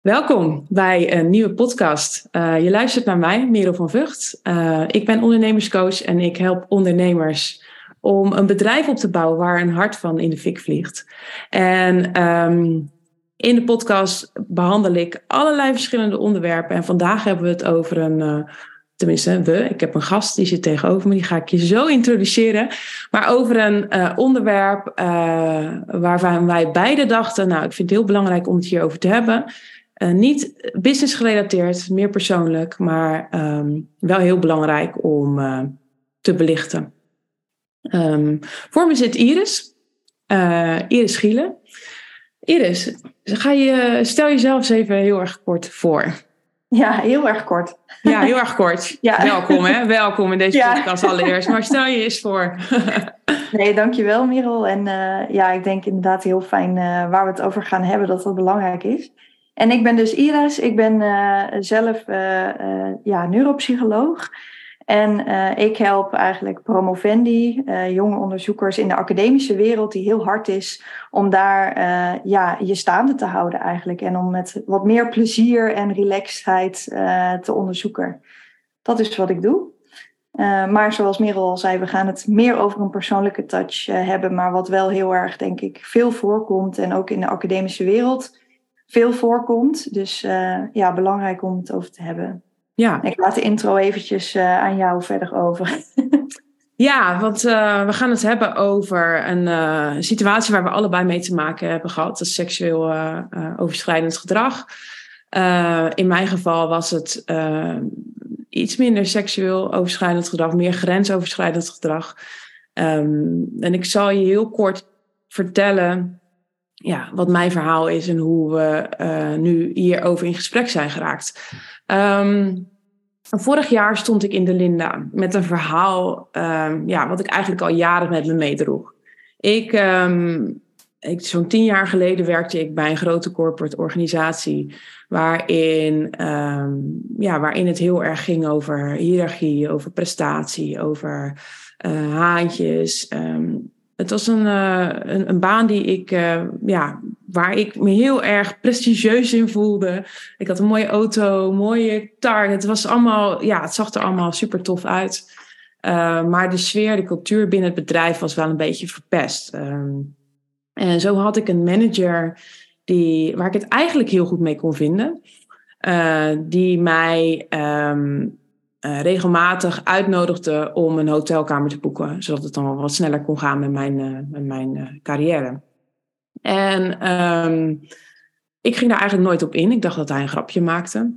Welkom bij een nieuwe podcast. Uh, je luistert naar mij, Merel van Vught. Uh, ik ben ondernemerscoach en ik help ondernemers om een bedrijf op te bouwen waar een hart van in de fik vliegt. En um, in de podcast behandel ik allerlei verschillende onderwerpen. En vandaag hebben we het over een, uh, tenminste we, ik heb een gast die zit tegenover me, die ga ik je zo introduceren. Maar over een onderwerp waarvan wij beide dachten, nou ik vind het heel belangrijk om het hierover te hebben. Uh, niet business gerelateerd, meer persoonlijk, maar um, wel heel belangrijk om uh, te belichten. Um, voor me zit Iris, uh, Iris Schielen. Iris, ga je, stel jezelf eens even heel erg kort voor. Ja, heel erg kort. Ja, heel erg kort. Ja. Welkom hè, welkom in deze ja. podcast allereerst. Maar stel je eens voor. nee, dankjewel Merel. En ja, ik denk inderdaad heel fijn waar we het over gaan hebben, dat dat belangrijk is. En ik ben dus Iris, ik ben uh, zelf uh, uh, ja, neuropsycholoog. En ik help eigenlijk promovendi, jonge onderzoekers in de academische wereld, die heel hard is om daar ja, je staande te houden eigenlijk. En om met wat meer plezier en relaxedheid te onderzoeken. Dat is wat ik doe. maar zoals Merel al zei, we gaan het meer over een persoonlijke touch hebben. Maar wat wel heel erg, denk ik, veel voorkomt. En ook in de academische wereld veel voorkomt. Dus uh, ja, belangrijk om het over te hebben. Ja. Ik laat de intro eventjes uh, aan jou verder over. ja, want uh, we gaan het hebben over een situatie waar we allebei mee te maken hebben gehad. Dat is seksueel overschrijdend gedrag. in mijn geval was het iets minder seksueel overschrijdend gedrag, meer grensoverschrijdend gedrag. Um, en ik zal je heel kort vertellen ja, wat mijn verhaal is en hoe we uh, nu hierover in gesprek zijn geraakt. Um, vorig jaar stond ik in de Linda met een verhaal um, ja, wat ik eigenlijk al jaren met me meedroeg. Ik, um, ik, zo'n tien jaar geleden werkte ik bij een grote corporate organisatie waarin, ja, waarin het heel erg ging over hiërarchie, over prestatie, over uh, haantjes. Het was een, uh, een, een, baan die ik, uh, ja, waar ik me heel erg prestigieus in voelde. Ik had een mooie auto, mooie target. Het, was allemaal, ja, het zag er allemaal super tof uit. Uh, maar de sfeer, de cultuur binnen het bedrijf was wel een beetje verpest. Um, en zo had ik een manager die, waar ik het eigenlijk heel goed mee kon vinden. die mij um, uh, regelmatig uitnodigde om een hotelkamer te boeken, zodat het dan wat sneller kon gaan met mijn, uh, met mijn uh, carrière. En um, ik ging daar eigenlijk nooit op in. Ik dacht dat hij een grapje maakte.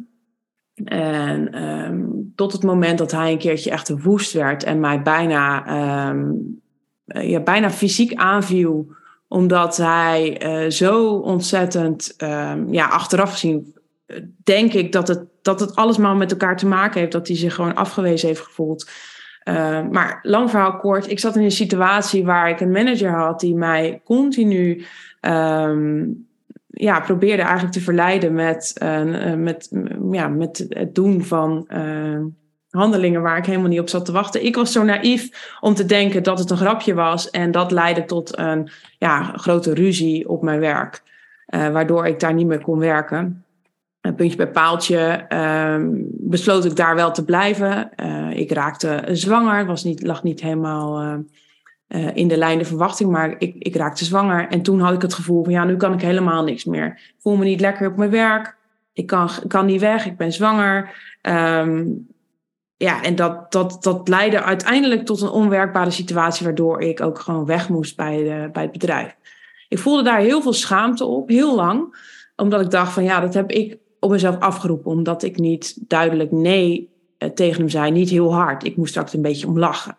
En um, tot het moment dat hij een keertje echt woest werd en mij bijna, um, ja, bijna fysiek aanviel, omdat hij zo ontzettend, ja, achteraf gezien denk ik dat het, dat het alles maar met elkaar te maken heeft. Dat hij zich gewoon afgewezen heeft gevoeld. Uh, maar lang verhaal kort, ik zat in een situatie waar ik een manager had die mij continu um, ja, probeerde eigenlijk te verleiden met, uh, met, ja, met het doen van handelingen waar ik helemaal niet op zat te wachten. Ik was zo naïef om te denken dat het een grapje was en dat leidde tot een ja, grote ruzie op mijn werk, waardoor ik daar niet meer kon werken puntje bij paaltje um, besloot ik daar wel te blijven. Uh, ik raakte zwanger, was niet, lag niet helemaal uh, uh, in de lijn de verwachting, maar ik, ik raakte zwanger. En toen had ik het gevoel van ja, nu kan ik helemaal niks meer. Ik voel me niet lekker op mijn werk. Ik kan, kan niet weg, ik ben zwanger. Um, ja, en dat, dat, dat leidde uiteindelijk tot een onwerkbare situatie, waardoor ik ook gewoon weg moest bij, de, bij het bedrijf. Ik voelde daar heel veel schaamte op, heel lang omdat ik dacht van ja, dat heb ik op mezelf afgeroepen, omdat ik niet duidelijk nee eh, tegen hem zei, niet heel hard. Ik moest straks een beetje om lachen.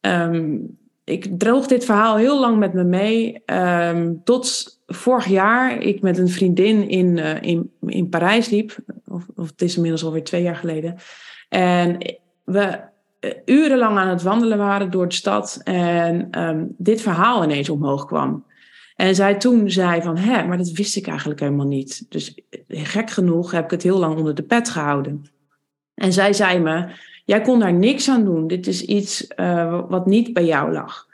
Um, ik droog dit verhaal heel lang met me mee. Um, tot vorig jaar ik met een vriendin in, uh, in, in Parijs liep. Of, het is inmiddels alweer twee jaar geleden. En we uh, urenlang aan het wandelen waren door de stad. En um, dit verhaal ineens omhoog kwam. En zij toen zei van, hè, maar dat wist ik eigenlijk helemaal niet. Dus gek genoeg heb ik het heel lang onder de pet gehouden. En zij zei me, jij kon daar niks aan doen. Dit is iets uh, wat niet bij jou lag.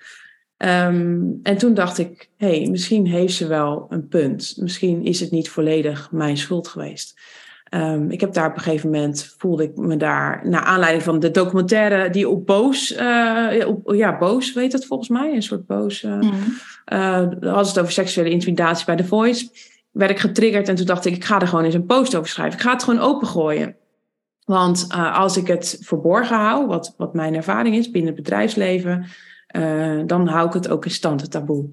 Ehm, en toen dacht ik, hé, hey, misschien heeft ze wel een punt. Misschien is het niet volledig mijn schuld geweest. Ehm, ik heb daar op een gegeven moment, voelde ik me daar, naar aanleiding van de documentaire die op Boos, uh, op, ja, Boos weet het volgens mij, een soort Boos, uh, mm. uh, had het over seksuele intimidatie bij The Voice, werd ik getriggerd en toen dacht ik, ik ga er gewoon eens een post over schrijven. Ik ga het gewoon opengooien. Want als ik het verborgen hou, wat, wat mijn ervaring is binnen het bedrijfsleven, dan hou ik het ook in stand, het taboe.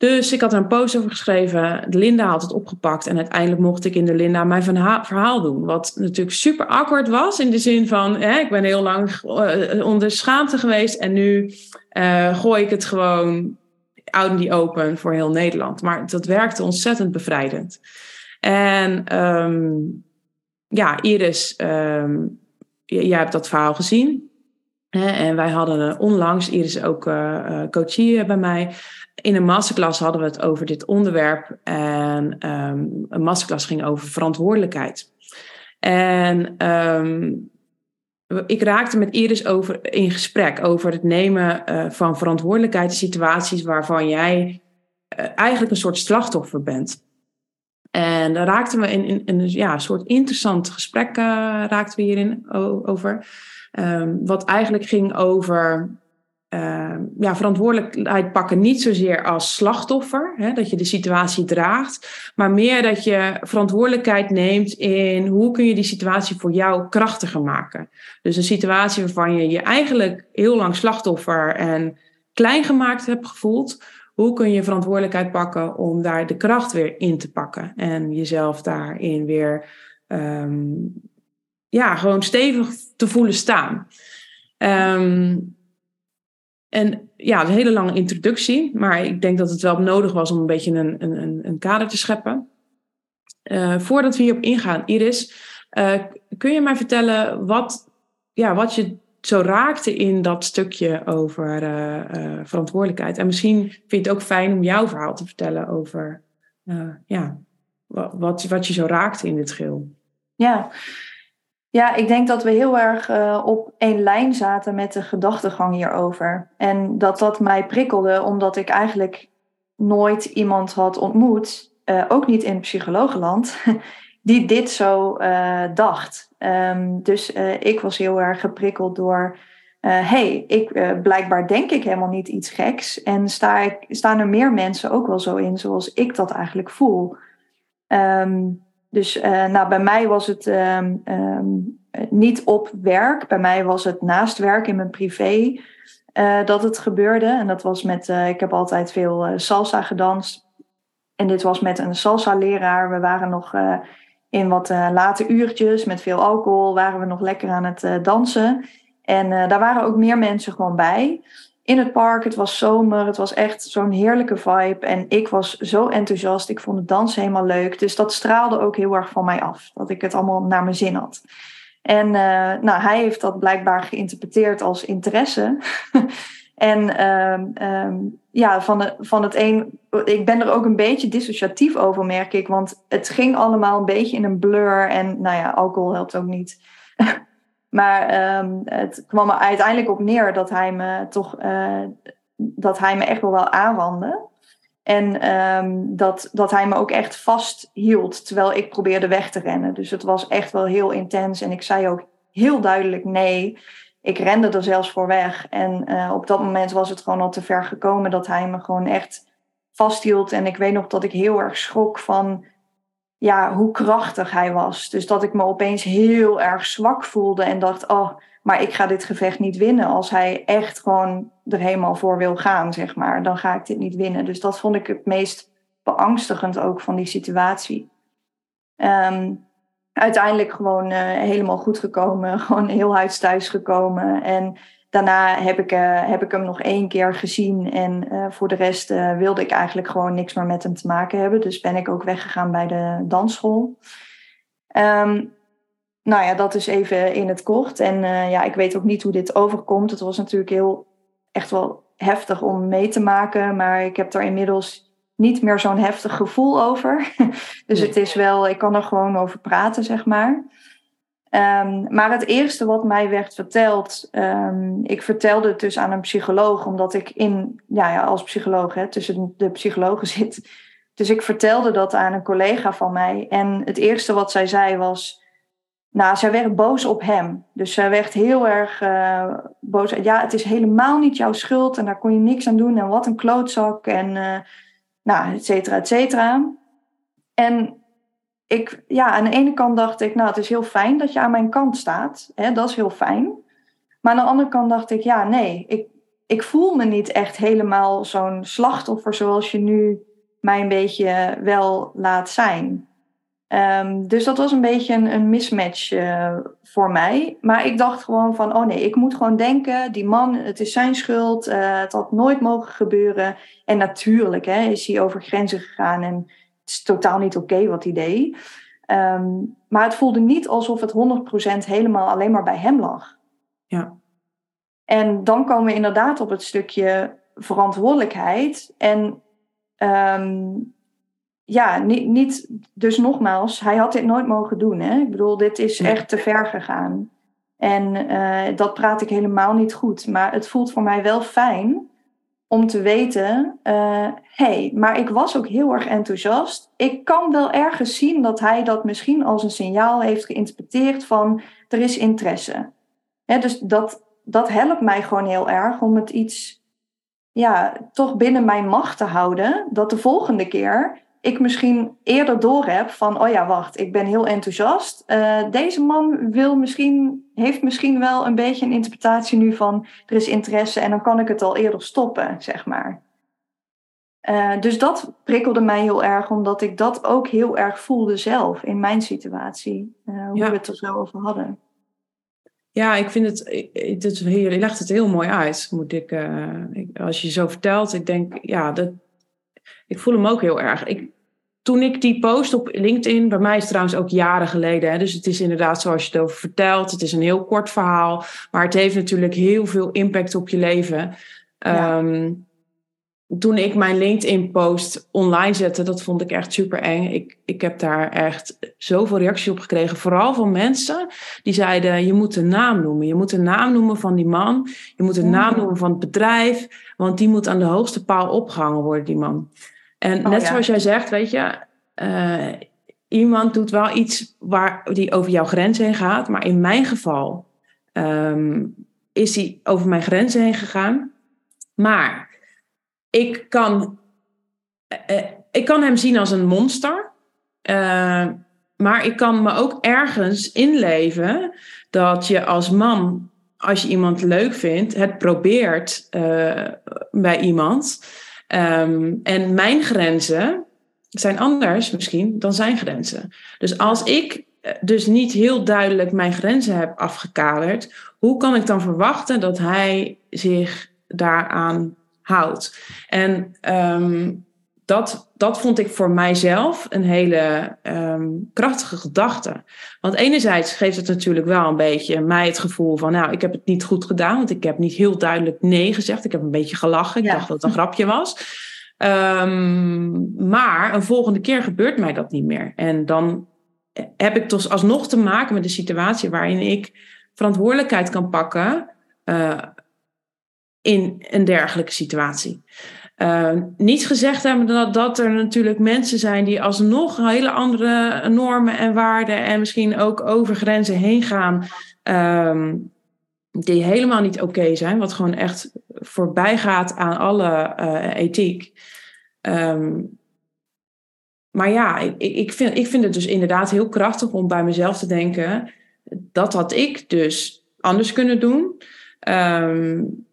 Dus ik had er een post over geschreven. Linda had het opgepakt. En uiteindelijk mocht ik in de Linda mijn verhaal doen. Wat natuurlijk super awkward was. In de zin van, hè, ik ben heel lang uh, onder schaamte geweest. En nu uh, gooi ik het gewoon out the open voor heel Nederland. Maar dat werkte ontzettend bevrijdend. En um, ja, Iris, um, jij hebt dat verhaal gezien. En wij hadden onlangs, Iris ook uh, coachie bij mij, in een masterclass hadden we het over dit onderwerp. En um, een masterclass ging over verantwoordelijkheid. En um, ik raakte met Iris over, in gesprek over het nemen van verantwoordelijkheid in situaties waarvan jij eigenlijk een soort slachtoffer bent. En daar raakten we in, een ja, soort interessant gesprek uh, raakten we hierin over. Um, wat eigenlijk ging over uh, ja, verantwoordelijkheid pakken niet zozeer als slachtoffer, hè, dat je de situatie draagt, maar meer dat je verantwoordelijkheid neemt in hoe kun je die situatie voor jou krachtiger maken. Dus een situatie waarvan je je eigenlijk heel lang slachtoffer en klein gemaakt hebt gevoeld, hoe kun je verantwoordelijkheid pakken om daar de kracht weer in te pakken en jezelf daarin weer um, ja, gewoon stevig te voelen staan. Um, en ja, een hele lange introductie, maar ik denk dat het wel nodig was om een beetje een, een, een kader te scheppen. Uh, voordat we hierop ingaan, Iris, uh, kun je mij vertellen wat, ja, wat je zo raakte in dat stukje over uh, verantwoordelijkheid? En misschien vind je het ook fijn om jouw verhaal te vertellen over ja, wat, wat je zo raakte in dit geheel. Ja, ja, ik denk dat we heel erg op één lijn zaten met de gedachtegang hierover. En dat dat mij prikkelde, omdat ik eigenlijk nooit iemand had ontmoet, ook niet in psychologenland, die dit zo uh, dacht. Um, dus ik was heel erg geprikkeld door, hey, ik, blijkbaar denk ik helemaal niet iets geks. En sta ik, staan er meer mensen ook wel zo in zoals ik dat eigenlijk voel. Um, dus uh, nou, bij mij was het um, niet op werk. Bij mij was het naast werk in mijn privé uh, dat het gebeurde. En dat was met, uh, ik heb altijd veel salsa gedanst. En dit was met een salsa-leraar. We waren nog in wat late uurtjes met veel alcohol. Waren we nog lekker aan het dansen. En daar waren ook meer mensen gewoon bij in het park. Het was zomer. Het was echt zo'n heerlijke vibe. En ik was zo enthousiast. Ik vond het dansen helemaal leuk. Dus dat straalde ook heel erg van mij af. Dat ik het allemaal naar mijn zin had. En nou, hij heeft dat blijkbaar geïnterpreteerd als interesse. en uh, um, ja, van, van het een. Ik ben er ook een beetje dissociatief over, merk ik. Want het ging allemaal een beetje in een blur. En nou ja, alcohol helpt ook niet. Maar um, het kwam er uiteindelijk op neer dat hij me toch uh, dat hij me echt wel wel aanwandde. En dat, dat hij me ook echt vasthield terwijl ik probeerde weg te rennen. Dus het was echt wel heel intens. En ik zei ook heel duidelijk nee. Ik rende er zelfs voor weg. En uh, op dat moment was het gewoon al te ver gekomen dat hij me gewoon echt vasthield. En ik weet nog dat ik heel erg schrok van ja, hoe krachtig hij was. Dus dat ik me opeens heel erg zwak voelde en dacht, oh, maar ik ga dit gevecht niet winnen. Als hij echt gewoon er helemaal voor wil gaan, zeg maar, dan ga ik dit niet winnen. Dus dat vond ik het meest beangstigend ook van die situatie. Um, uiteindelijk gewoon uh, helemaal goed gekomen, gewoon heel huids thuis gekomen. En daarna heb ik, uh, heb ik hem nog één keer gezien. En uh, voor de rest wilde ik eigenlijk gewoon niks meer met hem te maken hebben. Dus ben ik ook weggegaan bij de dansschool. Um, nou ja, dat is even in het kort. En ja, ik weet ook niet hoe dit overkomt. Het was natuurlijk heel echt wel heftig om mee te maken. Maar ik heb er inmiddels niet meer zo'n heftig gevoel over. dus het is wel, ik kan er gewoon over praten, zeg maar. Ehm, maar het eerste wat mij werd verteld, um, ik vertelde het dus aan een psycholoog, omdat ik in, ja, ja als psycholoog hè, tussen de psychologen zit. Dus ik vertelde dat aan een collega van mij. En het eerste wat zij zei was, nou, zij werd boos op hem. Dus zij werd heel erg uh, boos. Ja, het is helemaal niet jouw schuld en daar kon je niks aan doen. En wat een klootzak en, uh, nou, et cetera, et cetera. En ik, ja, aan de ene kant dacht ik, nou, het is heel fijn dat je aan mijn kant staat. Hè, dat is heel fijn. Maar aan de andere kant dacht ik, ja, nee, ik, ik voel me niet echt helemaal zo'n slachtoffer zoals je nu mij een beetje wel laat zijn. Um, dus dat was een beetje een, een mismatch uh, voor mij. Maar ik dacht gewoon van, oh nee, ik moet gewoon denken, die man, het is zijn schuld, uh, het had nooit mogen gebeuren. En natuurlijk hè, is hij over grenzen gegaan en is totaal niet oké wat hij deed. Um, maar het voelde niet alsof het 100% helemaal alleen maar bij hem lag. Ja. En dan komen we inderdaad op het stukje verantwoordelijkheid. En um, ja, niet, niet, dus nogmaals, hij had dit nooit mogen doen. Hè? Ik bedoel, dit is echt te ver gegaan. En uh, dat praat ik helemaal niet goed. Maar het voelt voor mij wel fijn om te weten, hé, uh, hey, maar ik was ook heel erg enthousiast. Ik kan wel ergens zien dat hij dat misschien als een signaal heeft geïnterpreteerd van er is interesse. Hè, dus dat, dat helpt mij gewoon heel erg om het iets, ja, toch binnen mijn macht te houden. Dat de volgende keer ik misschien eerder door heb van, oh ja, wacht, ik ben heel enthousiast. Uh, deze man wil misschien, heeft misschien wel een beetje een interpretatie nu van, er is interesse en dan kan ik het al eerder stoppen, zeg maar. Uh, dus dat prikkelde mij heel erg, omdat ik dat ook heel erg voelde zelf in mijn situatie, uh, hoe ja. we het er zo over hadden. Ja, ik vind het, het, het je legt het heel mooi uit, moet ik, ik, als je zo vertelt. Ik denk, ja, dat, ik voel hem ook heel erg. Ik, toen ik die post op LinkedIn, bij mij is het trouwens ook jaren geleden, hè, dus het is inderdaad zoals je het over vertelt, het is een heel kort verhaal, maar het heeft natuurlijk heel veel impact op je leven. Ja. Um, toen ik mijn LinkedIn-post online zette, dat vond ik echt super eng. Ik, ik heb daar echt zoveel reacties op gekregen. Vooral van mensen die zeiden: Je moet een naam noemen. Je moet een naam noemen van die man. Je moet een naam noemen van het bedrijf. Want die moet aan de hoogste paal opgehangen worden, die man. En oh, net zoals jij zegt, weet je, uh, iemand doet wel iets waar die over jouw grens heen gaat. Maar in mijn geval um, is hij over mijn grenzen heen gegaan. Maar ik kan, uh, ik kan hem zien als een monster. Uh, maar ik kan me ook ergens inleven dat je als man, als je iemand leuk vindt, het probeert bij iemand. Um, en mijn grenzen zijn anders misschien dan zijn grenzen. Dus als ik eh, dus niet heel duidelijk mijn grenzen heb afgekaderd, hoe kan ik dan verwachten dat hij zich daaraan houdt? En um, dat, dat vond ik voor mijzelf een hele um, krachtige gedachte. Want enerzijds geeft het natuurlijk wel een beetje mij het gevoel van, nou, ik heb het niet goed gedaan, want ik heb niet heel duidelijk nee gezegd. Ik heb een beetje gelachen. Ik ja. dacht dat het een grapje was. Um, maar een volgende keer gebeurt mij dat niet meer. En dan heb ik dus alsnog te maken met een situatie waarin ik verantwoordelijkheid kan pakken uh, in een dergelijke situatie. Uh, niet gezegd hebben dat, er natuurlijk mensen zijn die alsnog hele andere normen en waarden en misschien ook over grenzen heen gaan, um, die helemaal niet oké zijn, wat gewoon echt voorbij gaat aan alle uh, ethiek. Um, maar ja, ik, ik, vind, ik vind het dus inderdaad heel krachtig om bij mezelf te denken, dat had ik dus anders kunnen doen. Um,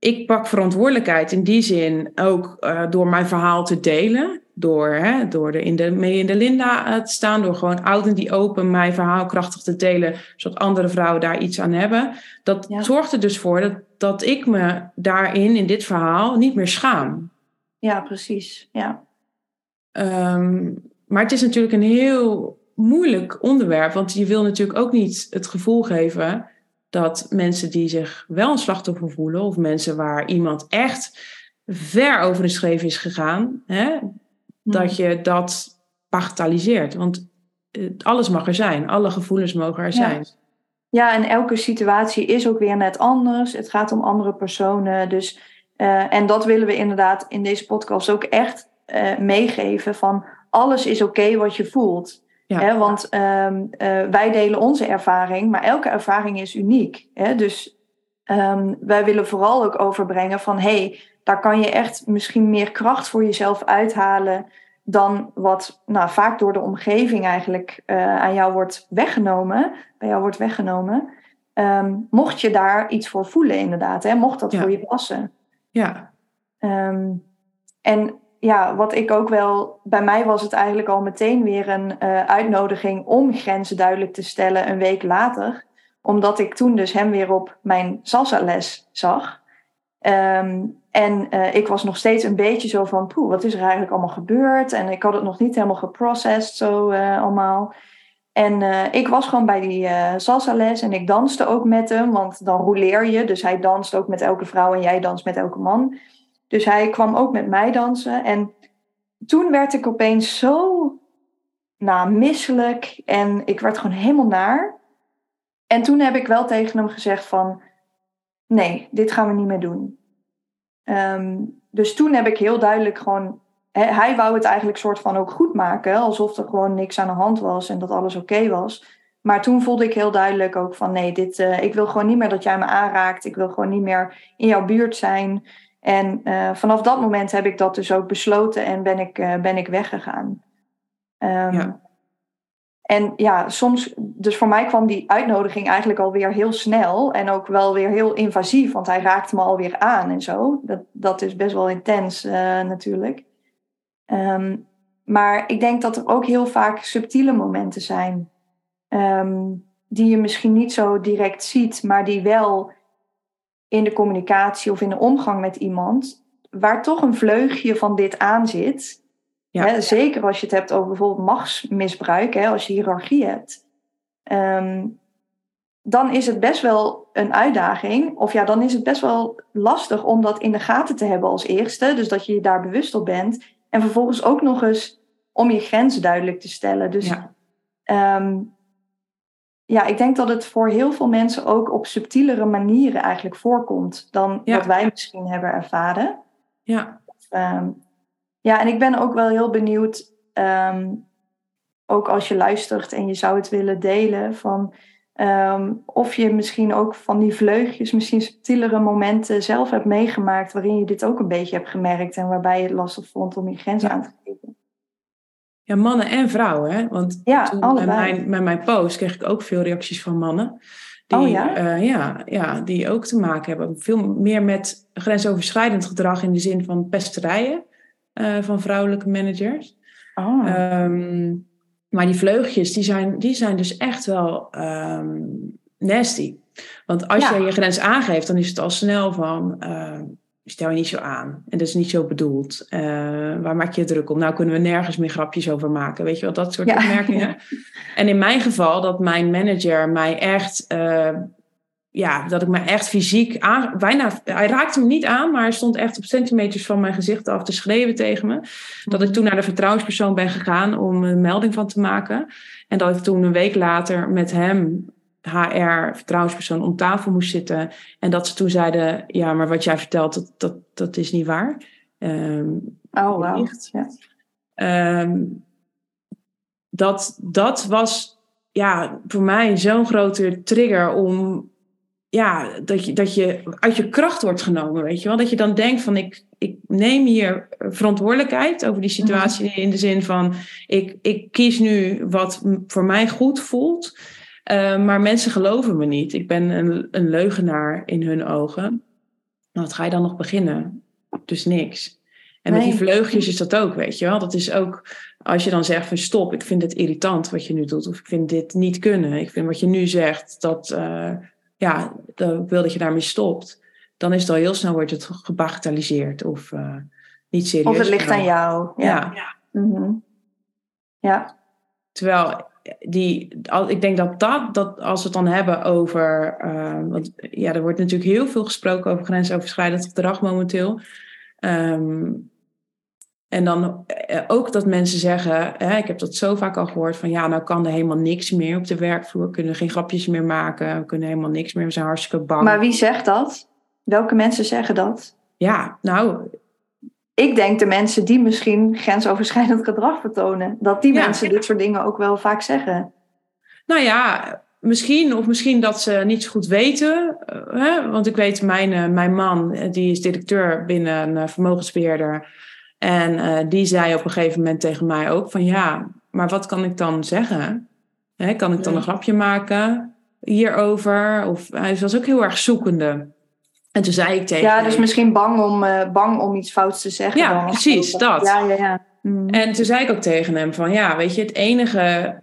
ik pak verantwoordelijkheid in die zin ook uh, door mijn verhaal te delen. Door, hè, door er in de, mee in de Linda te staan. Door gewoon oud en die open mijn verhaal krachtig te delen. Zodat andere vrouwen daar iets aan hebben. Dat ja. zorgt er dus voor dat, dat ik me daarin, in dit verhaal, niet meer schaam. Ja, precies. Ja. Um, maar het is natuurlijk een heel moeilijk onderwerp. Want je wil natuurlijk ook niet het gevoel geven dat mensen die zich wel een slachtoffer voelen, of mensen waar iemand echt ver over de schreef is gegaan, hè, dat je dat bagatelliseert. Want alles mag er zijn. Alle gevoelens mogen er zijn. Ja, en elke situatie is ook weer net anders. Het gaat om andere personen. Dus, uh, en dat willen we inderdaad in deze podcast ook echt uh, meegeven. Van alles is oké wat je voelt. Ja. Hè, want um, uh, wij delen onze ervaring, maar elke ervaring is uniek. Hè? Dus um, wij willen vooral ook overbrengen van hey, daar kan je echt misschien meer kracht voor jezelf uithalen dan wat nou, vaak door de omgeving eigenlijk uh, aan jou wordt weggenomen, bij jou wordt weggenomen. Um, mocht je daar iets voor voelen, inderdaad, hè? mocht dat Ja. voor je passen. Ja, en ja, wat ik ook wel, bij mij was het eigenlijk al meteen weer een uh, uitnodiging om grenzen duidelijk te stellen een week later. Omdat ik toen dus hem weer op mijn salsa-les zag. Um, en uh, ik was nog steeds een beetje zo van, poeh, wat is er eigenlijk allemaal gebeurd? En ik had het nog niet helemaal geprocessed zo uh, allemaal. En ik was gewoon bij die salsa-les en ik danste ook met hem, want dan rouleer je. Dus hij danst ook met elke vrouw en jij danst met elke man. Dus hij kwam ook met mij dansen. En toen werd ik opeens zo nou, misselijk en ik werd gewoon helemaal naar. En toen heb ik wel tegen hem gezegd van, nee, dit gaan we niet meer doen. Um, dus toen heb ik heel duidelijk gewoon hij wou het eigenlijk soort van ook goed maken, alsof er gewoon niks aan de hand was en dat alles oké was. Maar toen voelde ik heel duidelijk ook van nee, dit, uh, ik wil gewoon niet meer dat jij me aanraakt. Ik wil gewoon niet meer in jouw buurt zijn. En uh, vanaf dat moment heb ik dat dus ook besloten en ben ik, uh, ben ik weggegaan. Um, ja. En ja, soms, dus voor mij kwam die uitnodiging eigenlijk alweer heel snel en ook wel weer heel invasief, want hij raakte me alweer aan en zo. Dat, dat is best wel intens natuurlijk. Um, maar ik denk dat er ook heel vaak subtiele momenten zijn. Um, die je misschien niet zo direct ziet, maar die wel in de communicatie of in de omgang met iemand, waar toch een vleugje van dit aan zit. Ja. Hè, zeker als je het hebt over bijvoorbeeld machtsmisbruik, hè, als je hiërarchie hebt. Um, dan is het best wel een uitdaging. Of ja, dan is het best wel lastig om dat in de gaten te hebben als eerste. Dus dat je je daar bewust op bent. En vervolgens ook nog eens om je grenzen duidelijk te stellen. Dus ja. Um, ja, ik denk dat het voor heel veel mensen ook op subtielere manieren eigenlijk voorkomt dan ja. wat wij misschien hebben ervaren. Ja. Um, ja, en ik ben ook wel heel benieuwd, um, ook als je luistert en je zou het willen delen, van um, of je misschien ook van die vleugjes, misschien subtielere momenten zelf hebt meegemaakt waarin je dit ook een beetje hebt gemerkt en waarbij je het lastig vond om je ja. aan te geven. Ja, mannen en vrouwen, hè? Want ja, toen allebei. Met, mijn, met mijn post kreeg ik ook veel reacties van mannen. Die, oh ja? Uh, ja? Ja, die ook te maken hebben. Veel meer met grensoverschrijdend gedrag in de zin van pesterijen uh, van vrouwelijke managers. Oh. Um, maar die vleugjes, die zijn, die zijn dus echt wel um, nasty. Want als ja. je je grens aangeeft, dan is het al snel van... Uh, stel je niet zo aan. En dat is niet zo bedoeld. Uh, waar maak je druk om? Nou kunnen we nergens meer grapjes over maken. Weet je wel, dat soort ja. opmerkingen. en in mijn geval, dat mijn manager mij echt... Uh, ja, dat ik me echt fysiek aan... Bijna, hij raakte me niet aan, maar hij stond echt op centimeters van mijn gezicht af te schreeuwen tegen me. Dat ik toen naar de vertrouwenspersoon ben gegaan om een melding van te maken. En dat ik toen een week later met hem HR, vertrouwenspersoon, om tafel moest zitten. En dat ze toen zeiden, ja, maar wat jij vertelt, dat, dat, dat is niet waar. Um, oh, wow. Ja. Um, dat, dat was ja, voor mij zo'n grote trigger om ja, dat je, dat je uit je kracht wordt genomen, weet je wel. Dat je dan denkt van, ik, ik neem hier verantwoordelijkheid over die situatie in de zin van, ik, ik kies nu wat voor mij goed voelt. Uh, maar mensen geloven me niet. Ik ben een, een leugenaar in hun ogen. Nou, wat ga je dan nog beginnen? Dus niks. En met die vleugjes is dat ook, weet je wel. Dat is ook, als je dan zegt van stop, ik vind het irritant wat je nu doet. Of ik vind dit niet kunnen. Ik vind wat je nu zegt, dat, uh, ja, dat, ik wil dat je daarmee stopt. Dan is het al heel snel, wordt het gebagatelliseerd of uh, niet serieus. Of het ligt aan jou. Ja. Ja. ja. Mm-hmm. ja. Terwijl die, ik denk dat, dat, dat als we het dan hebben over. Uh, want ja, er wordt natuurlijk heel veel gesproken over grensoverschrijdend gedrag momenteel. Um, En dan eh, ook dat mensen zeggen, hè, ik heb dat zo vaak al gehoord, van ja, nou kan er helemaal niks meer op de werkvloer, we kunnen geen grapjes meer maken, we kunnen helemaal niks meer, we zijn hartstikke bang. Maar wie zegt dat? Welke mensen zeggen dat? Ja, nou. Ik denk de mensen die misschien grensoverschrijdend gedrag vertonen, dat die mensen dit soort dingen ook wel vaak zeggen. Nou ja, misschien, of misschien dat ze niet zo goed weten. Eh, hè? Want ik weet, mijn, eh, mijn man, die is directeur binnen een vermogensbeheerder. En uh, die zei op een gegeven moment tegen mij ook van ja, maar wat kan ik dan zeggen? Hè, kan ik dan een grapje maken hierover? Of hij was ook heel erg zoekende. En toen zei ik tegen Ja, dus misschien bang om, uh, bang om iets fouts te zeggen. Ja, precies, dat. Ja, ja, ja. Mm. En toen zei ik ook tegen hem van ja, weet je, het enige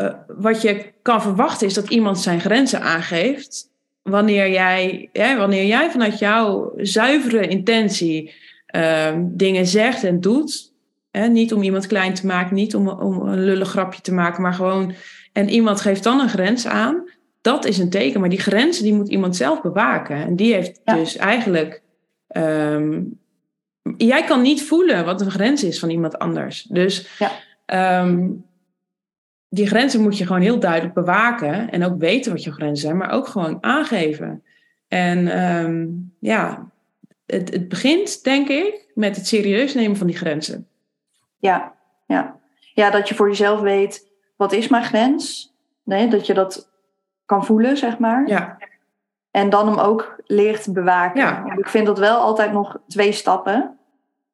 uh, wat je kan verwachten is dat iemand zijn grenzen aangeeft. Wanneer jij, wanneer jij vanuit jouw zuivere intentie Ehm, dingen zegt en doet. Hè? Niet om iemand klein te maken, niet om, om een lullig grapje te maken, maar gewoon. En iemand geeft dan een grens aan. Dat is een teken, maar die grenzen die moet iemand zelf bewaken. En die heeft dus eigenlijk. Ehm, jij kan niet voelen wat een grens is van iemand anders. Dus ja. um, die grenzen moet je gewoon heel duidelijk bewaken. En ook weten wat je grenzen zijn, maar ook gewoon aangeven. En ja, het, het begint, denk ik, met het serieus nemen van die grenzen. Ja, ja. ja, dat je voor jezelf weet, wat is mijn grens? Nee, dat je dat kan voelen, zeg maar. Ja. En dan hem ook leert bewaken. Ja. Ik vind dat wel altijd nog twee stappen.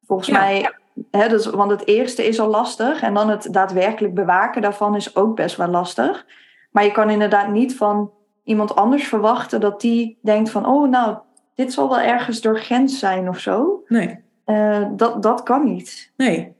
Volgens mij, hè, dus, want het eerste is al lastig. En dan het daadwerkelijk bewaken daarvan is ook best wel lastig. Maar je kan inderdaad niet van iemand anders verwachten dat die denkt van, oh nou, dit zal wel ergens door grens zijn of zo. Nee. Uh, dat, dat kan niet. Nee.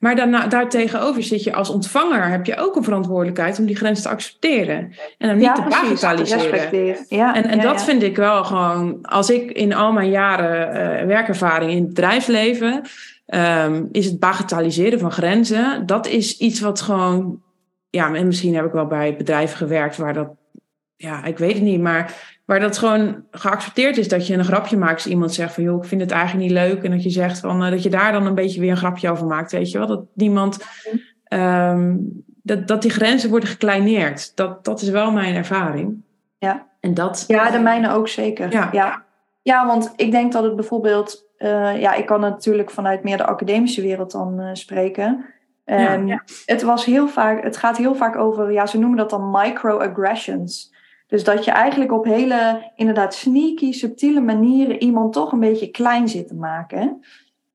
Maar daarna, daartegenover zit je als ontvanger, heb je ook een verantwoordelijkheid om die grens te accepteren. En hem niet ja, te bagatelliseren. Ja, en en ja, dat vind ik wel gewoon, als ik in al mijn jaren uh, werkervaring in het bedrijfsleven, um, is het bagatelliseren van grenzen, dat is iets wat gewoon, ja, en misschien heb ik wel bij bedrijven gewerkt waar dat, ja, ik weet het niet, maar Waar dat gewoon geaccepteerd is dat je een grapje maakt als iemand zegt van joh, ik vind het eigenlijk niet leuk. En dat je zegt van uh, dat je daar dan een beetje weer een grapje over maakt. Weet je wel? Dat niemand. Um, dat, dat die grenzen worden gekleineerd. Dat, dat is wel mijn ervaring. Ja. En dat. Ja, de mijne ook zeker. Ja. ja. Ja, want ik denk dat het bijvoorbeeld. Uh, ja, ik kan natuurlijk vanuit meer de academische wereld dan uh, spreken. Um, ja. Het, was heel vaak, het gaat heel vaak over, ja, ze noemen dat dan microaggressions. Dus dat je eigenlijk op hele, inderdaad, sneaky, subtiele manieren iemand toch een beetje klein zit te maken.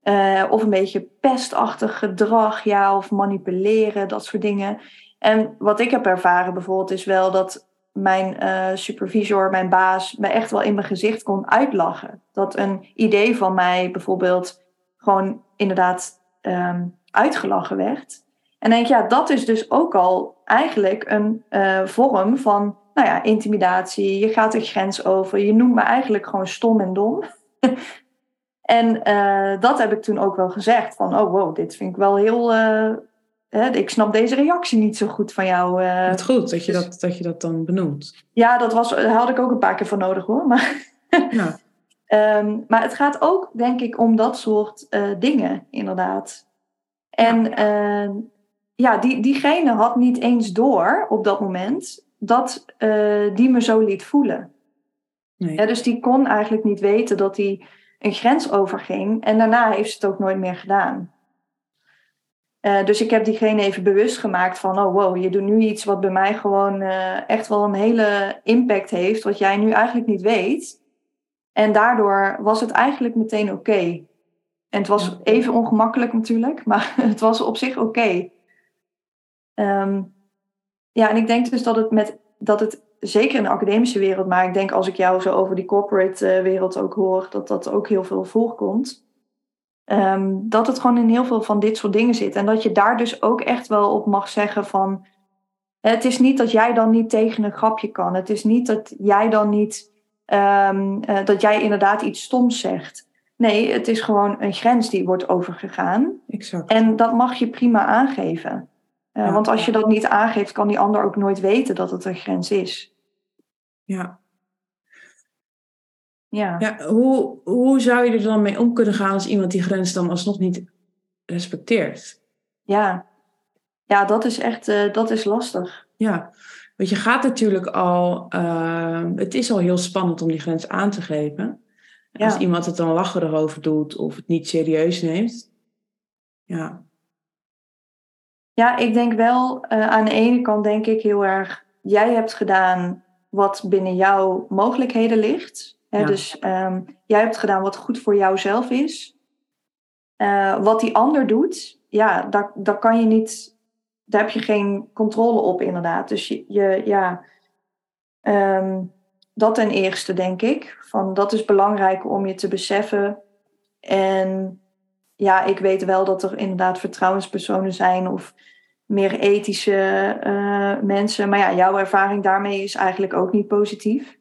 Uh, of een beetje pestachtig gedrag, ja, of manipuleren, dat soort dingen. En wat ik heb ervaren bijvoorbeeld is wel dat mijn uh, supervisor, mijn baas, me echt wel in mijn gezicht kon uitlachen. Dat een idee van mij bijvoorbeeld gewoon inderdaad um, uitgelachen werd. En denk ja, dat is dus ook al eigenlijk een uh, vorm van nou ja, intimidatie, je gaat de grens over, je noemt me eigenlijk gewoon stom en dom. en uh, dat heb ik toen ook wel gezegd, van oh wow, dit vind ik wel heel, uh, hè, ik snap deze reactie niet zo goed van jou. Uh, het goed dat je, dus, dat, dat je dat dan benoemt. Ja, dat was, daar had ik ook een paar keer voor nodig hoor. Maar, ja. um, maar het gaat ook, denk ik, om dat soort dingen, inderdaad. En ja die, diegene had niet eens door op dat moment dat uh, die me zo liet voelen. Nee. Ja, dus die kon eigenlijk niet weten dat hij een grens overging. En daarna heeft ze het ook nooit meer gedaan. Uh, dus ik heb diegene even bewust gemaakt van... oh wow, je doet nu iets wat bij mij gewoon uh, echt wel een hele impact heeft... wat jij nu eigenlijk niet weet. En daardoor was het eigenlijk meteen oké. Okay. En het was even ongemakkelijk natuurlijk, maar het was op zich oké. Okay. Um, ja, en ik denk dus dat het met dat het zeker in de academische wereld, maar ik denk als ik jou zo over die corporate uh, wereld ook hoor, dat dat ook heel veel voorkomt. Um, dat het gewoon in heel veel van dit soort dingen zit. En dat je daar dus ook echt wel op mag zeggen van. Het is niet dat jij dan niet tegen een grapje kan. Het is niet dat jij dan niet. Um, uh, dat jij inderdaad iets stoms zegt. Nee, het is gewoon een grens die wordt overgegaan. Exact. En dat mag je prima aangeven. Uh, ja. Want als je dat niet aangeeft, kan die ander ook nooit weten dat het een grens is. Ja. Ja. ja hoe, hoe zou je er dan mee om kunnen gaan als iemand die grens dan alsnog niet respecteert? Ja, ja dat is echt uh, dat is lastig. Ja, want je gaat natuurlijk al, uh, het is al heel spannend om die grens aan te geven. Ja. Als iemand het dan lachen erover doet of het niet serieus neemt. Ja. Ja, ik denk wel, uh, aan de ene kant denk ik heel erg, jij hebt gedaan wat binnen jouw mogelijkheden ligt. Hè? Ja. Dus um, jij hebt gedaan wat goed voor jouzelf is. Uh, wat die ander doet, ja, daar, daar kan je niet, daar heb je geen controle op inderdaad. Dus je, je ja, um, dat ten eerste denk ik. Van dat is belangrijk om je te beseffen. En ja, ik weet wel dat er inderdaad vertrouwenspersonen zijn of meer ethische uh, mensen. Maar ja, jouw ervaring daarmee is eigenlijk ook niet positief.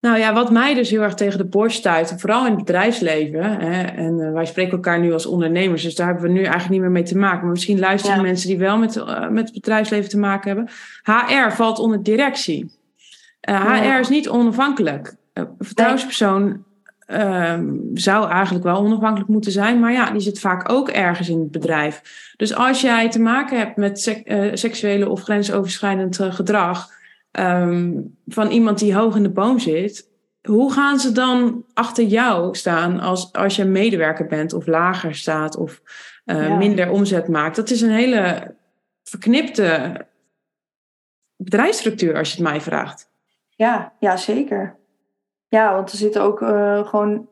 Nou ja, wat mij dus heel erg tegen de borst stuit, vooral in het bedrijfsleven, hè, en uh, wij spreken elkaar nu als ondernemers, dus daar hebben we nu eigenlijk niet meer mee te maken. Maar misschien luisteren ja. mensen die wel met, uh, met het bedrijfsleven te maken hebben. HR valt onder directie. HR ja. is niet onafhankelijk. Een vertrouwenspersoon Um, zou eigenlijk wel onafhankelijk moeten zijn. Maar ja, die zit vaak ook ergens in het bedrijf. Dus als jij te maken hebt met sek uh, seksuele of grensoverschrijdend uh, gedrag um, van iemand die hoog in de boom zit, hoe gaan ze dan achter jou staan als, als je medewerker bent of lager staat of uh, ja. minder omzet maakt? Dat is een hele verknipte bedrijfsstructuur, als je het mij vraagt. Ja, ja zeker. Ja, want er zit ook uh, gewoon.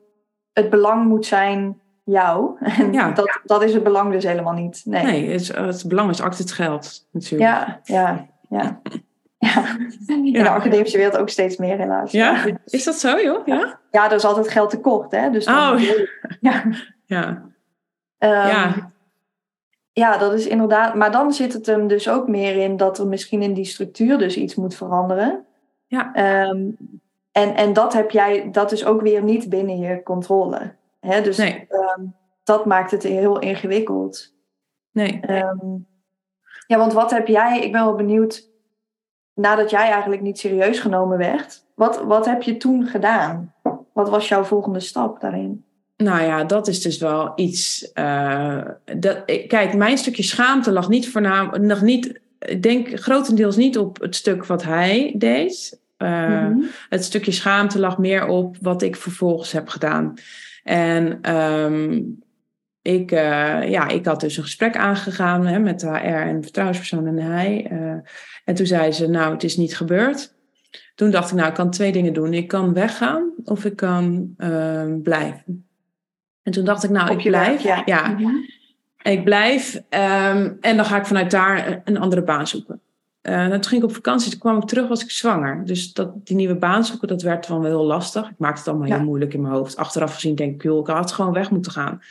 Het belang moet zijn jou. En ja. dat, dat is het belang dus helemaal niet. Nee, nee het, het belang is altijd het geld, natuurlijk. Ja, ja, ja. ja. In de academische wereld ook steeds meer, helaas. Ja? Is dat zo, joh? Ja, ja er is altijd geld tekort, hè? Dus dan oh, ja. Ja. Um, ja. Ja, dat is inderdaad. Maar dan zit het hem dus ook meer in dat er misschien in die structuur dus iets moet veranderen. Ja. Um, en, en dat heb jij, dat is ook weer niet binnen je controle. Hè? Dus nee. um, dat maakt het heel ingewikkeld. Nee. Um, ja, want wat heb jij, ik ben wel benieuwd, nadat jij eigenlijk niet serieus genomen werd, wat, wat heb je toen gedaan? Wat was jouw volgende stap daarin? Nou ja, dat is dus wel iets. Uh, dat, kijk, mijn stukje schaamte lag niet voornamelijk, nog niet, ik denk grotendeels niet op het stuk wat hij deed. Uh, mm-hmm. Het stukje schaamte lag meer op wat ik vervolgens heb gedaan. En um, ik, uh, ja, ik had dus een gesprek aangegaan hè, met de HR en de vertrouwenspersoon en hij. Uh, en toen zei ze, nou, het is niet gebeurd. Toen dacht ik, nou, ik kan twee dingen doen. Ik kan weggaan of ik kan uh, blijven. En toen dacht ik, nou, op ik blijf. Werk, ja. ja. Ik blijf um, en dan ga ik vanuit daar een andere baan zoeken. Uh, toen ging ik op vakantie, toen kwam ik terug, was ik zwanger. Dus dat, die nieuwe baan zoeken, dat werd dan wel heel lastig. Ik maakte het allemaal ja. heel moeilijk in mijn hoofd. Achteraf gezien denk ik, joh, ik had gewoon weg moeten gaan.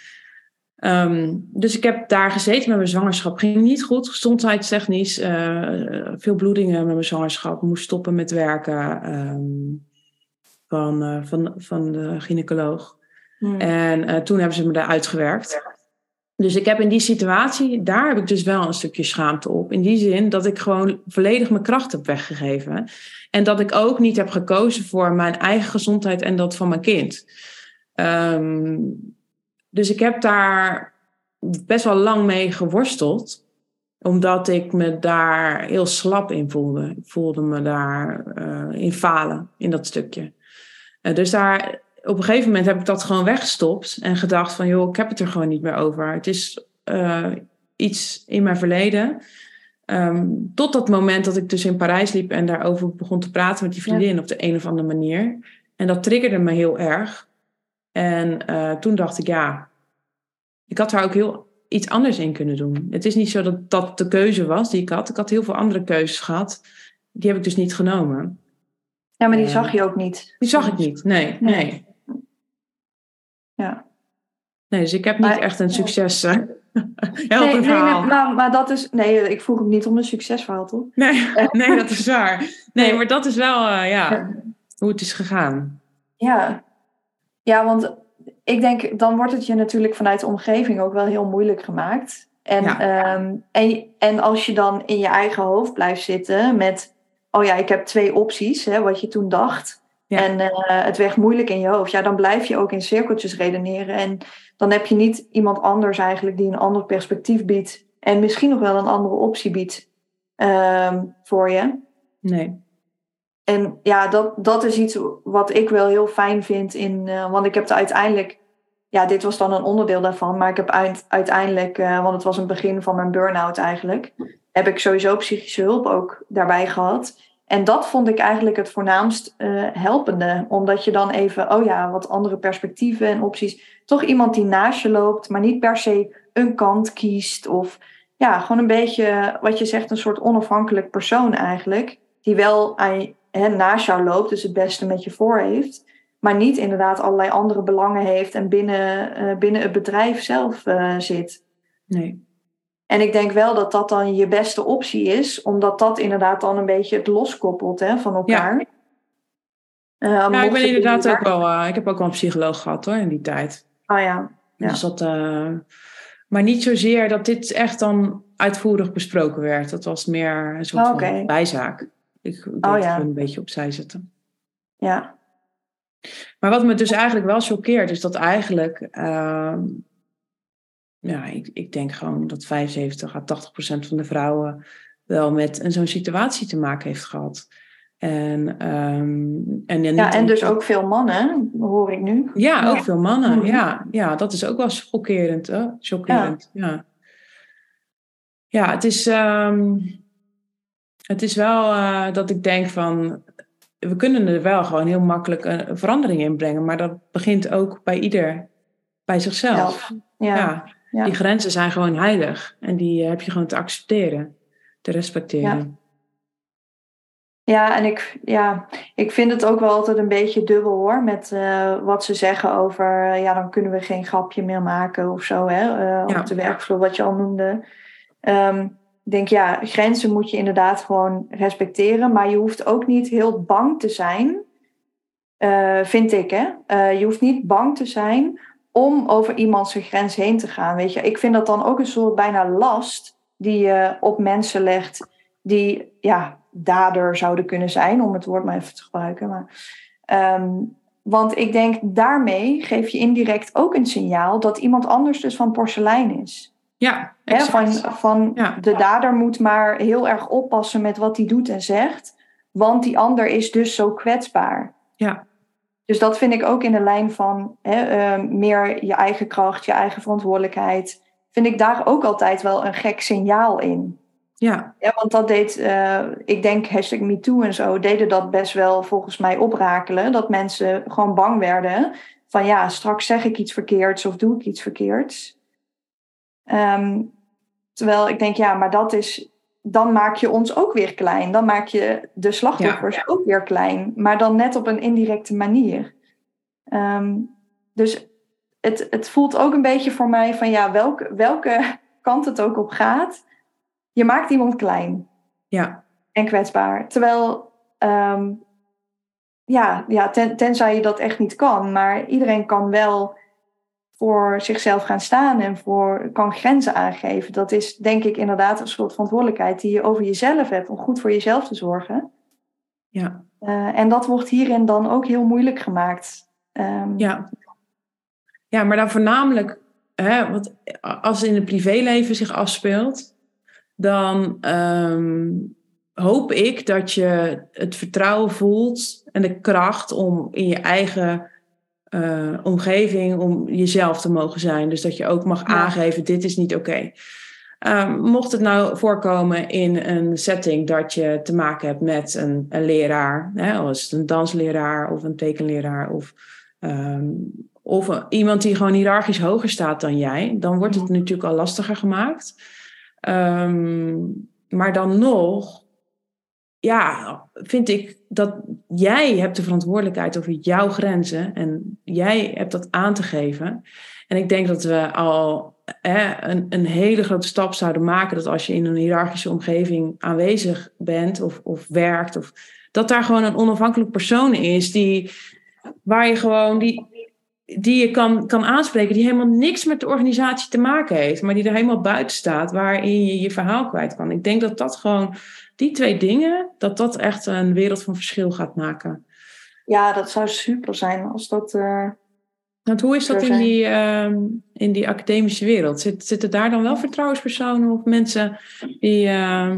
Um, dus ik heb daar gezeten met mijn zwangerschap. Ging niet goed, gezondheidstechnisch. Uh, veel bloedingen met mijn zwangerschap. Moest stoppen met werken um, van, uh, van, van de gynaecoloog. Hmm. En toen hebben ze me eruit gewerkt. Dus ik heb in die situatie, daar heb ik dus wel een stukje schaamte op. In die zin dat ik gewoon volledig mijn kracht heb weggegeven. En dat ik ook niet heb gekozen voor mijn eigen gezondheid en dat van mijn kind. Um, dus ik heb daar best wel lang mee geworsteld. Omdat ik me daar heel slap in voelde. Ik voelde me daar uh, in falen, in dat stukje. Uh, dus daar, op een gegeven moment heb ik dat gewoon weggestopt en gedacht van joh, ik heb het er gewoon niet meer over. Het is uh, iets in mijn verleden. Um, tot dat moment dat ik dus in Parijs liep en daarover begon te praten met die vriendin ja. op de een of andere manier. En dat triggerde me heel erg. En uh, toen dacht ik, ja, ik had daar ook heel iets anders in kunnen doen. Het is niet zo dat dat de keuze was die ik had. Ik had heel veel andere keuzes gehad. Die heb ik dus niet genomen. Ja, maar die uh, zag je ook niet. Die zag ik niet, nee, nee. nee. Ja. Nee, dus ik heb niet maar, echt een succes. Ja. Nee, maar, maar dat is. Nee, ik vroeg hem niet om een succesverhaal, toch? Nee, nee dat is waar. Nee, maar dat is wel uh, ja, ja, hoe het is gegaan. Ja. Ja, want ik denk, dan wordt het je natuurlijk vanuit de omgeving ook wel heel moeilijk gemaakt. En, ja. um, en, en als je dan in je eigen hoofd blijft zitten met. Oh ja, ik heb twee opties, hè, wat je toen dacht. En uh, het werd moeilijk in je hoofd. Ja, dan blijf je ook in cirkeltjes redeneren. En dan heb je niet iemand anders eigenlijk die een ander perspectief biedt. En misschien nog wel een andere optie biedt um, voor je. Nee. En ja, dat, dat is iets wat ik wel heel fijn vind. In, uh, want ik heb er uiteindelijk ja, dit was dan een onderdeel daarvan. Maar ik heb uiteindelijk, uh, want het was een begin van mijn burn-out eigenlijk, heb ik sowieso psychische hulp ook daarbij gehad. En dat vond ik eigenlijk het voornaamst uh, helpende. Omdat je dan even, oh ja, wat andere perspectieven en opties. Toch iemand die naast je loopt, maar niet per se een kant kiest. Of ja, gewoon een beetje, wat je zegt, een soort onafhankelijk persoon eigenlijk. Die wel naast jou loopt, dus het beste met je voor heeft maar niet inderdaad allerlei andere belangen heeft en binnen, uh, binnen het bedrijf zelf uh, zit. Nee. En ik denk wel dat dat dan je beste optie is, omdat dat inderdaad dan een beetje het loskoppelt hè, van elkaar. Ja, uh, ja ik ben inderdaad ook wel, ik heb ook wel een psycholoog gehad hoor in die tijd. Oh ja. ja. Dus dat, maar niet zozeer dat dit echt dan uitvoerig besproken werd. Dat was meer een soort oh, van bijzaak. Ik, oh, ja. een beetje opzij zetten. Ja, maar wat me dus eigenlijk wel choqueert, is dat eigenlijk, uh, ja, ik, ik denk gewoon dat 75 à 80 procent van de vrouwen wel met zo'n situatie te maken heeft gehad. En, um, en, ja, en dus ook veel mannen, hoor ik nu. Ja, ook veel mannen. Mhm. Ja, ja, dat is ook wel chockerend. Hè? Chockerend, ja. ja. ja. het is, um, het is wel uh, dat ik denk van we kunnen er wel gewoon heel makkelijk een verandering in brengen, maar dat begint ook bij ieder, bij zichzelf. Ja. ja. Die grenzen zijn gewoon heilig en die heb je gewoon te accepteren, te respecteren. Ja. Ja, en ik, ja, ik vind het ook wel altijd een beetje dubbel hoor. Met uh, wat ze zeggen over, uh, ja, dan kunnen we geen grapje meer maken of zo. Hè, uh, op de werkvloer, wat je al noemde. Um, ik denk, ja, grenzen moet je inderdaad gewoon respecteren. Maar je hoeft ook niet heel bang te zijn, uh, vind ik. Hè? Je hoeft niet bang te zijn om over iemands grens heen te gaan. Weet je? Ik vind dat dan ook een soort bijna last die je op mensen legt die ja, dader zouden kunnen zijn, om het woord maar even te gebruiken. Maar, um, want ik denk, daarmee geef je indirect ook een signaal dat iemand anders dus van porselein is. Ja, van van de dader moet maar heel erg oppassen met wat hij doet en zegt, want die ander is dus zo kwetsbaar. Ja. Dus dat vind ik ook in de lijn van hè, uh, meer je eigen kracht, je eigen verantwoordelijkheid. Vind ik daar ook altijd wel een gek signaal in. Ja. ja want dat deed, uh, ik denk hashtag MeToo en zo, deden dat best wel volgens mij oprakelen. Dat mensen gewoon bang werden van ja, straks zeg ik iets verkeerds of doe ik iets verkeerds. Um, terwijl ik denk, ja, maar dat is, dan maak je ons ook weer klein. Dan maak je de slachtoffers ook weer klein, maar dan net op een indirecte manier. Um, dus het, het voelt ook een beetje voor mij van, ja, welke, welke kant het ook op gaat, je maakt iemand klein. Ja. En kwetsbaar. Terwijl, um, ja, ja ten, tenzij je dat echt niet kan, maar iedereen kan wel voor zichzelf gaan staan en voor, kan grenzen aangeven. Dat is denk ik inderdaad een soort verantwoordelijkheid die je over jezelf hebt om goed voor jezelf te zorgen. Ja. Uh, en dat wordt hierin dan ook heel moeilijk gemaakt. Um, ja. ja, maar dan voornamelijk, hè, want als het in het privéleven zich afspeelt, dan um, hoop ik dat je het vertrouwen voelt en de kracht om in je eigen uh, omgeving om jezelf te mogen zijn. Dus dat je ook mag aangeven, dit is niet oké. Okay. Um, mocht het nou voorkomen in een setting dat je te maken hebt met een, een leraar, hè, als het een dansleraar of een tekenleraar of, um, of iemand die gewoon hiërarchisch hoger staat dan jij, dan wordt het natuurlijk al lastiger gemaakt. Um, maar dan nog ja, vind ik dat jij hebt de verantwoordelijkheid over jouw grenzen en jij hebt dat aan te geven. En ik denk dat we al hè, een, een hele grote stap zouden maken dat als je in een hiërarchische omgeving aanwezig bent of, of werkt, of, dat daar gewoon een onafhankelijk persoon is die, waar je gewoon die, die je kan, kan aanspreken, die helemaal niks met de organisatie te maken heeft, maar die er helemaal buiten staat, waarin je je verhaal kwijt kan. Ik denk dat dat gewoon die twee dingen, dat dat echt een wereld van verschil gaat maken. Ja, dat zou super zijn als dat. Uh, Want hoe is dat in die, uh, in die academische wereld? Zit, zitten daar dan wel vertrouwenspersonen of mensen die. Uh...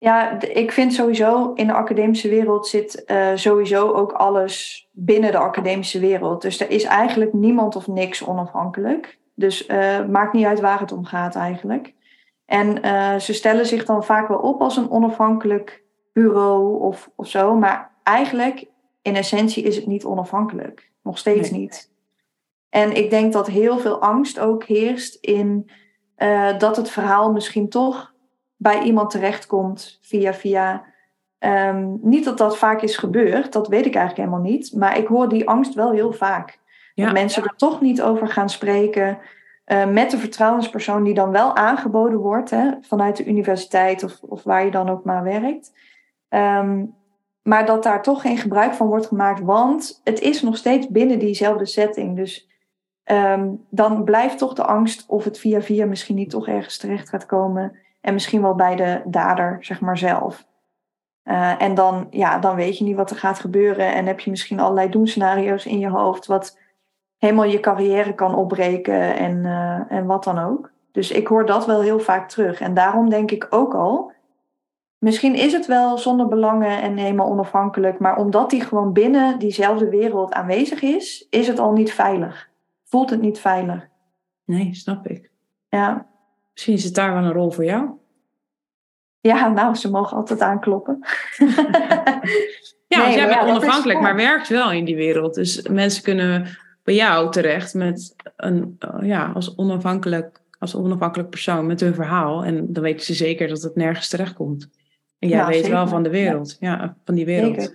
Ja, ik vind sowieso in de academische wereld zit uh, sowieso ook alles binnen de academische wereld. Dus er is eigenlijk niemand of niks onafhankelijk. Dus uh, maakt niet uit waar het om gaat eigenlijk. En uh, ze stellen zich dan vaak wel op als een onafhankelijk bureau of, of zo. Maar eigenlijk, in essentie, is het niet onafhankelijk. Nog steeds niet. En ik denk dat heel veel angst ook heerst in uh, dat het verhaal misschien toch bij iemand terechtkomt via via. Um, niet dat dat vaak is gebeurd, dat weet ik eigenlijk helemaal niet. Maar ik hoor die angst wel heel vaak. Ja. Dat mensen er toch niet over gaan spreken. Uh, met de vertrouwenspersoon die dan wel aangeboden wordt hè, vanuit de universiteit of, of waar je dan ook maar werkt. Um, maar dat daar toch geen gebruik van wordt gemaakt, want het is nog steeds binnen diezelfde setting. Dus um, dan blijft toch de angst of het via via misschien niet toch ergens terecht gaat komen. En misschien wel bij de dader, zeg maar zelf. Uh, en dan, ja, dan weet je niet wat er gaat gebeuren. En heb je misschien allerlei doenscenario's in je hoofd. Wat helemaal je carrière kan opbreken en, uh, en wat dan ook. Dus ik hoor dat wel heel vaak terug. En daarom denk ik ook al Misschien is het wel zonder belangen en helemaal onafhankelijk, maar omdat die gewoon binnen diezelfde wereld aanwezig is, is het al niet veilig. Voelt het niet veilig. Nee, snap ik. Ja. Misschien is het daar wel een rol voor jou. Ja, nou, ze mogen altijd aankloppen. ja, nee, jij bent onafhankelijk, maar werkt wel in die wereld. Dus mensen kunnen bij jou terecht met een, ja, als onafhankelijk, als onafhankelijk persoon met hun verhaal. En dan weten ze zeker dat het nergens terecht komt. En jij weet wel van de wereld, ja. van die wereld.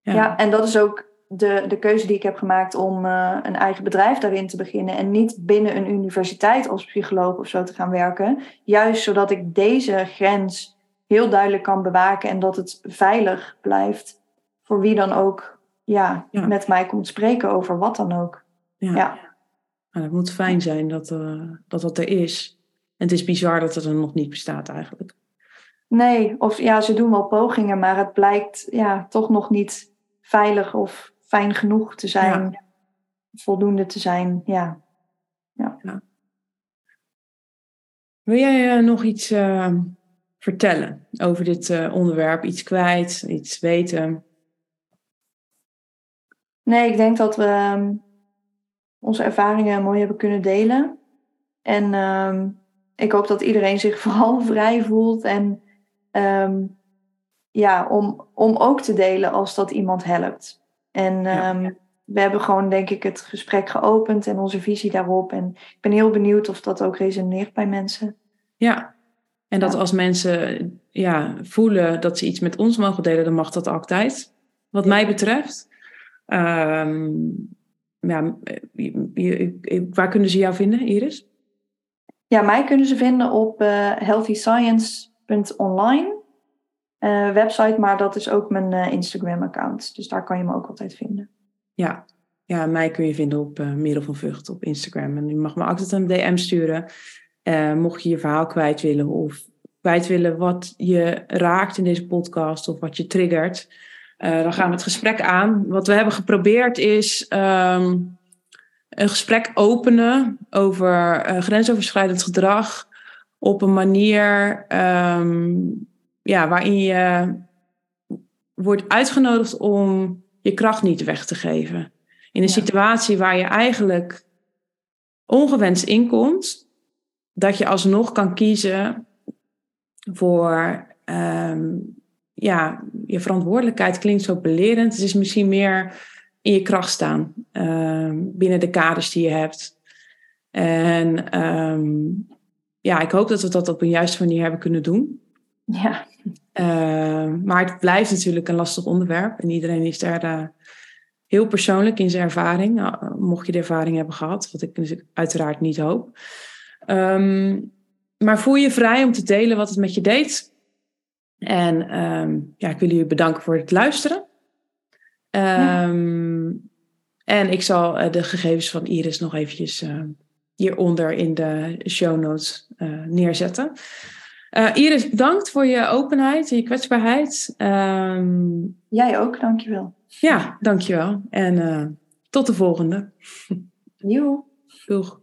Ja. ja. en dat is ook de, de keuze die ik heb gemaakt om uh, een eigen bedrijf daarin te beginnen. En niet binnen een universiteit als psycholoog of zo te gaan werken. Juist zodat ik deze grens heel duidelijk kan bewaken en dat het veilig blijft voor wie dan ook ja, ja. met mij komt spreken over wat dan ook. Ja. ja. Nou, het moet fijn zijn dat, uh, dat dat er is. En het is bizar dat het er nog niet bestaat eigenlijk. Nee, of ja, ze doen wel pogingen, maar het blijkt ja, toch nog niet veilig of fijn genoeg te zijn, ja. voldoende te zijn. Ja. ja. Wil jij uh, nog iets uh, vertellen over dit onderwerp? Iets kwijt, iets weten? Nee, ik denk dat we um, onze ervaringen mooi hebben kunnen delen. En um, ik hoop dat iedereen zich vooral vrij voelt en um, ja, om, om ook te delen als dat iemand helpt. En we hebben gewoon, denk ik, het gesprek geopend en onze visie daarop. En ik ben heel benieuwd of dat ook resoneert bij mensen. Ja, en dat ja. als mensen ja, voelen dat ze iets met ons mogen delen, dan mag dat altijd. Wat mij betreft. Um, ja, je, waar kunnen ze jou vinden, Iris? Ja, mij kunnen ze vinden op uh, Healthy Science online uh, website, maar dat is ook mijn uh, Instagram-account. Dus daar kan je me ook altijd vinden. Ja, ja mij kun je vinden op Merel van Vught op Instagram. En je mag me altijd een DM sturen. mocht je je verhaal kwijt willen of kwijt willen wat je raakt in deze podcast of wat je triggert. Dan gaan we het gesprek aan. Wat we hebben geprobeerd is um, een gesprek openen over grensoverschrijdend gedrag op een manier um, ja, waarin je wordt uitgenodigd om je kracht niet weg te geven. In een ja. situatie waar je eigenlijk ongewenst inkomt, dat je alsnog kan kiezen voor um, ja, je verantwoordelijkheid klinkt zo belerend. Het is misschien meer in je kracht staan um, binnen de kaders die je hebt. En um, ja, ik hoop dat we dat op een juiste manier hebben kunnen doen. Ja. Uh, maar het blijft natuurlijk een lastig onderwerp. En iedereen is daar uh, heel persoonlijk in zijn ervaring. Uh, mocht je de ervaring hebben gehad, wat ik dus uiteraard niet hoop. Um, maar voel je vrij om te delen wat het met je deed. En um, ja, ik wil jullie bedanken voor het luisteren. Ja. Um, en ik zal eh, de gegevens van Iris nog eventjes hieronder in de show notes uh, neerzetten. Uh, Iris, bedankt voor je openheid en je kwetsbaarheid. Um, Jij ook, dankjewel. Ja, dankjewel. En tot de volgende. Joe. Doeg.